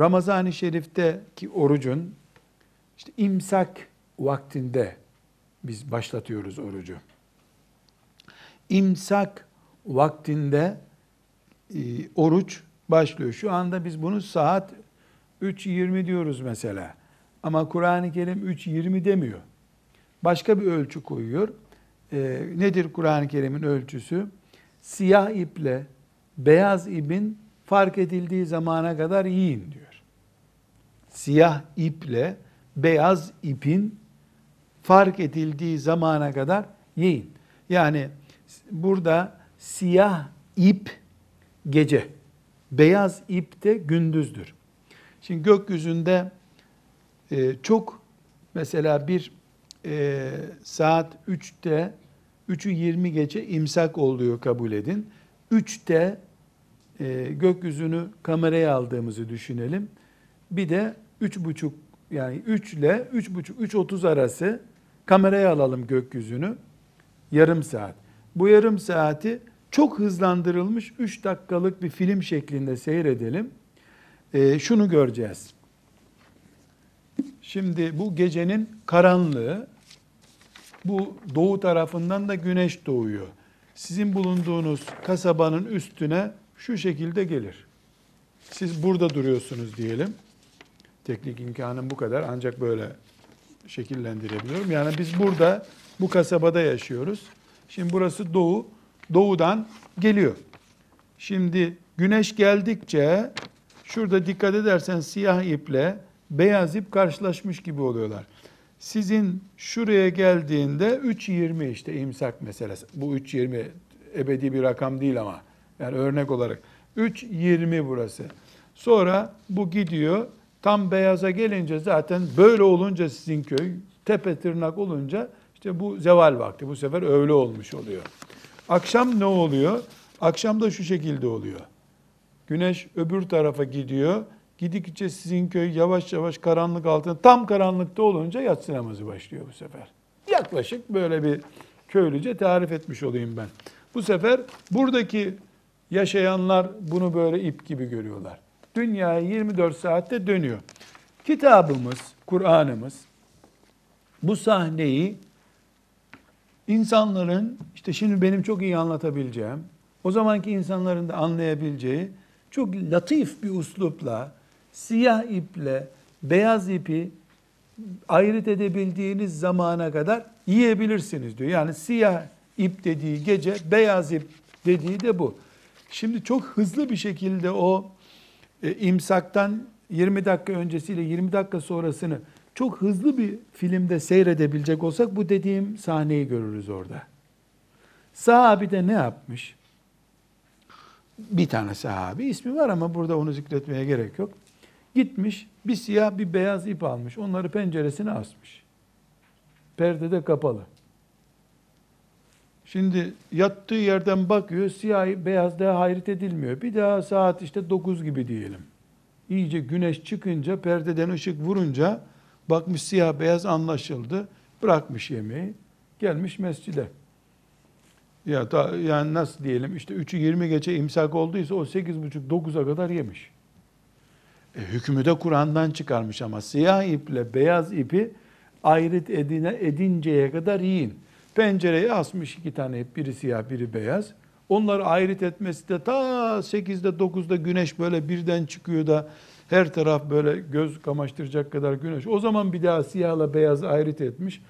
Ramazan-ı Şerif'teki orucun işte imsak vaktinde biz başlatıyoruz orucu. İmsak vaktinde e, oruç başlıyor. Şu anda biz bunu saat 3.20 diyoruz mesela. Ama Kur'an-ı Kerim 3.20 demiyor. Başka bir ölçü koyuyor. E, nedir Kur'an-ı Kerim'in ölçüsü? Siyah iple beyaz ipin fark edildiği zamana kadar yiyin diyor. Siyah iple beyaz ipin fark edildiği zamana kadar yiyin. Yani burada siyah ip gece, beyaz ip de gündüzdür. Şimdi gökyüzünde e, çok mesela bir e, saat 3'te 3'ü 20 gece imsak oluyor kabul edin. 3'te e, gökyüzünü kameraya aldığımızı düşünelim. Bir de 3.30 yani 3 ile 3.30 3.30 arası kameraya alalım gökyüzünü. Yarım saat. Bu yarım saati çok hızlandırılmış 3 dakikalık bir film şeklinde seyredelim. E, şunu göreceğiz. Şimdi bu gecenin karanlığı, bu doğu tarafından da güneş doğuyor. Sizin bulunduğunuz kasabanın üstüne şu şekilde gelir. Siz burada duruyorsunuz diyelim. Teknik imkanım bu kadar ancak böyle şekillendirebiliyorum. Yani biz burada bu kasabada yaşıyoruz. Şimdi burası doğu, doğudan geliyor. Şimdi güneş geldikçe şurada dikkat edersen siyah iple beyaz ip karşılaşmış gibi oluyorlar. Sizin şuraya geldiğinde 3.20 işte imsak meselesi. Bu 3.20 ebedi bir rakam değil ama yani örnek olarak 3.20 burası. Sonra bu gidiyor tam beyaza gelince zaten böyle olunca sizin köy tepe tırnak olunca işte bu zeval vakti. Bu sefer öğle olmuş oluyor. Akşam ne oluyor? Akşam da şu şekilde oluyor. Güneş öbür tarafa gidiyor. Gidikçe sizin köy yavaş yavaş karanlık altında tam karanlıkta olunca yatsı namazı başlıyor bu sefer. Yaklaşık böyle bir köylüce tarif etmiş olayım ben. Bu sefer buradaki yaşayanlar bunu böyle ip gibi görüyorlar. Dünya 24 saatte dönüyor. Kitabımız, Kur'an'ımız bu sahneyi insanların işte şimdi benim çok iyi anlatabileceğim, o zamanki insanların da anlayabileceği çok latif bir uslupla siyah iple beyaz ipi ayrıt edebildiğiniz zamana kadar yiyebilirsiniz diyor. Yani siyah ip dediği gece, beyaz ip dediği de bu. Şimdi çok hızlı bir şekilde o e, imsaktan 20 dakika öncesiyle 20 dakika sonrasını çok hızlı bir filmde seyredebilecek olsak bu dediğim sahneyi görürüz orada. Sahabi de ne yapmış? Bir tane sahabi ismi var ama burada onu zikretmeye gerek yok. Gitmiş bir siyah bir beyaz ip almış. Onları penceresine asmış. Perde de kapalı. Şimdi yattığı yerden bakıyor, siyah beyaz daha hayret edilmiyor. Bir daha saat işte 9 gibi diyelim. İyice güneş çıkınca, perdeden ışık vurunca bakmış siyah beyaz anlaşıldı. Bırakmış yemeği, gelmiş mescide. Ya da yani nasıl diyelim işte 3'ü 20 geçe imsak olduysa o 8.30-9'a kadar yemiş. E, hükmü de Kur'an'dan çıkarmış ama siyah iple beyaz ipi ayrıt edine, edinceye kadar yiyin. Pencereye asmış iki tane biri siyah, biri beyaz. Onları ayrıt etmesi de ta 8'de 9'da güneş böyle birden çıkıyor da her taraf böyle göz kamaştıracak kadar güneş. O zaman bir daha siyahla beyaz ayrıt etmiş.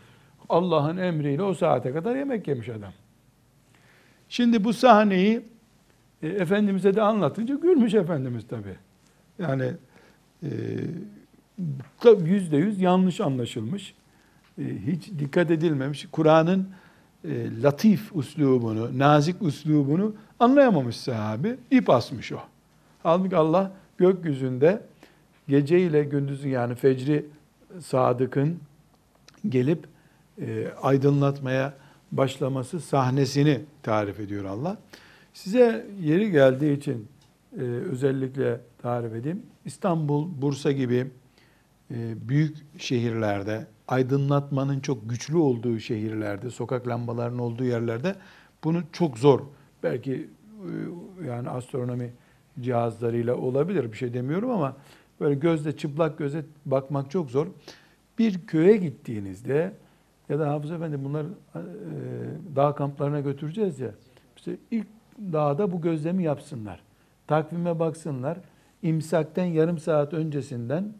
Allah'ın emriyle o saate kadar yemek yemiş adam. Şimdi bu sahneyi e, Efendimiz'e de anlatınca gülmüş Efendimiz tabi. Yani e, yüzde yüz yanlış anlaşılmış. E, hiç dikkat edilmemiş. Kur'an'ın e, latif uslubunu, nazik uslubunu anlayamamış sahabi. ip asmış o. Halbuki Allah gökyüzünde gece ile gündüzü yani fecri sadıkın gelip e, aydınlatmaya başlaması sahnesini tarif ediyor Allah. Size yeri geldiği için e, özellikle tarif edeyim. İstanbul, Bursa gibi e, büyük şehirlerde, aydınlatmanın çok güçlü olduğu şehirlerde, sokak lambalarının olduğu yerlerde bunu çok zor. Belki e, yani astronomi cihazlarıyla olabilir bir şey demiyorum ama böyle gözle çıplak göze bakmak çok zor. Bir köye gittiğinizde ya da Hafız Efendi bunlar e, dağ kamplarına götüreceğiz ya. İşte ilk dağda bu gözlemi yapsınlar. Takvime baksınlar. İmsakten yarım saat öncesinden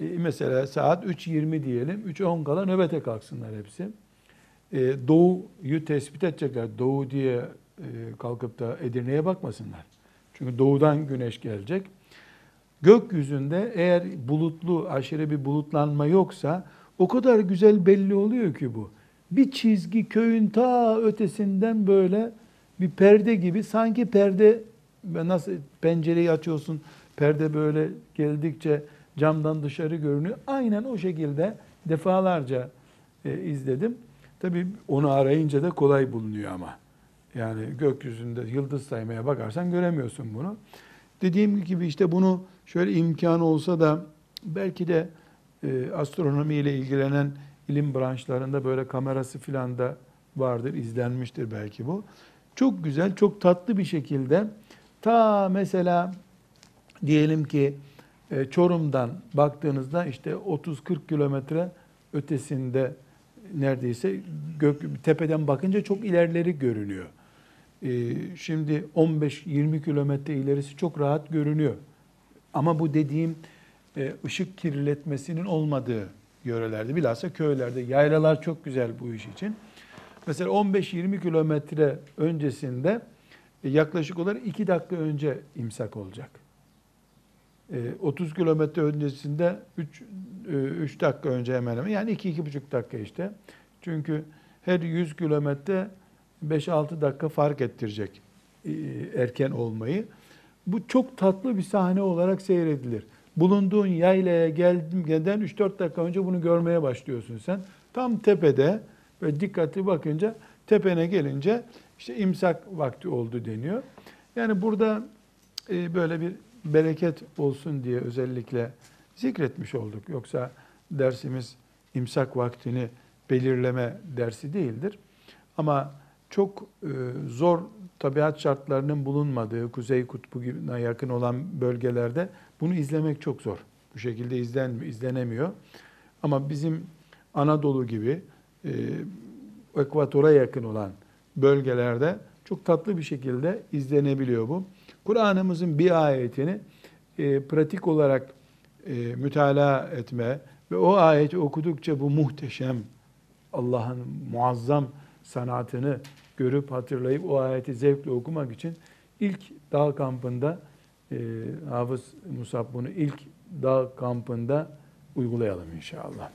e, mesela saat 3.20 diyelim. 3.10 kala nöbete kalksınlar hepsi. E, doğuyu tespit edecekler. Doğu diye e, kalkıp da Edirne'ye bakmasınlar. Çünkü doğudan güneş gelecek. Gökyüzünde eğer bulutlu, aşırı bir bulutlanma yoksa o kadar güzel belli oluyor ki bu. Bir çizgi köyün ta ötesinden böyle bir perde gibi sanki perde nasıl pencereyi açıyorsun perde böyle geldikçe camdan dışarı görünüyor. Aynen o şekilde defalarca e, izledim. Tabii onu arayınca da kolay bulunuyor ama. Yani gökyüzünde yıldız saymaya bakarsan göremiyorsun bunu. Dediğim gibi işte bunu şöyle imkanı olsa da belki de e, astronomi ile ilgilenen ilim branşlarında böyle kamerası filan da vardır, izlenmiştir belki bu. Çok güzel, çok tatlı bir şekilde ta mesela diyelim ki Çorum'dan baktığınızda işte 30-40 kilometre ötesinde neredeyse gök, tepeden bakınca çok ilerleri görünüyor. E, şimdi 15-20 kilometre ilerisi çok rahat görünüyor. Ama bu dediğim e, ışık kirletmesinin olmadığı yörelerde, bilhassa köylerde. Yaylalar çok güzel bu iş için. Mesela 15-20 kilometre öncesinde yaklaşık olarak 2 dakika önce imsak olacak. 30 kilometre öncesinde 3, 3 dakika önce hemen hemen yani 2-2,5 dakika işte. Çünkü her 100 kilometre 5-6 dakika fark ettirecek erken olmayı. Bu çok tatlı bir sahne olarak seyredilir. Bulunduğun yaylaya geldim gelden 3-4 dakika önce bunu görmeye başlıyorsun sen. Tam tepede ve dikkatli bakınca tepene gelince işte imsak vakti oldu deniyor. Yani burada böyle bir bereket olsun diye özellikle zikretmiş olduk. Yoksa dersimiz imsak vaktini belirleme dersi değildir. Ama çok e, zor tabiat şartlarının bulunmadığı Kuzey Kutbu'na yakın olan bölgelerde bunu izlemek çok zor. Bu şekilde izlen, izlenemiyor. Ama bizim Anadolu gibi e, ekvatora yakın olan bölgelerde çok tatlı bir şekilde izlenebiliyor bu. Kur'an'ımızın bir ayetini e, pratik olarak e, mütalaa etme ve o ayeti okudukça bu muhteşem Allah'ın muazzam sanatını görüp hatırlayıp o ayeti zevkle okumak için ilk dağ kampında e, Hafız Musab bunu ilk dağ kampında uygulayalım inşallah.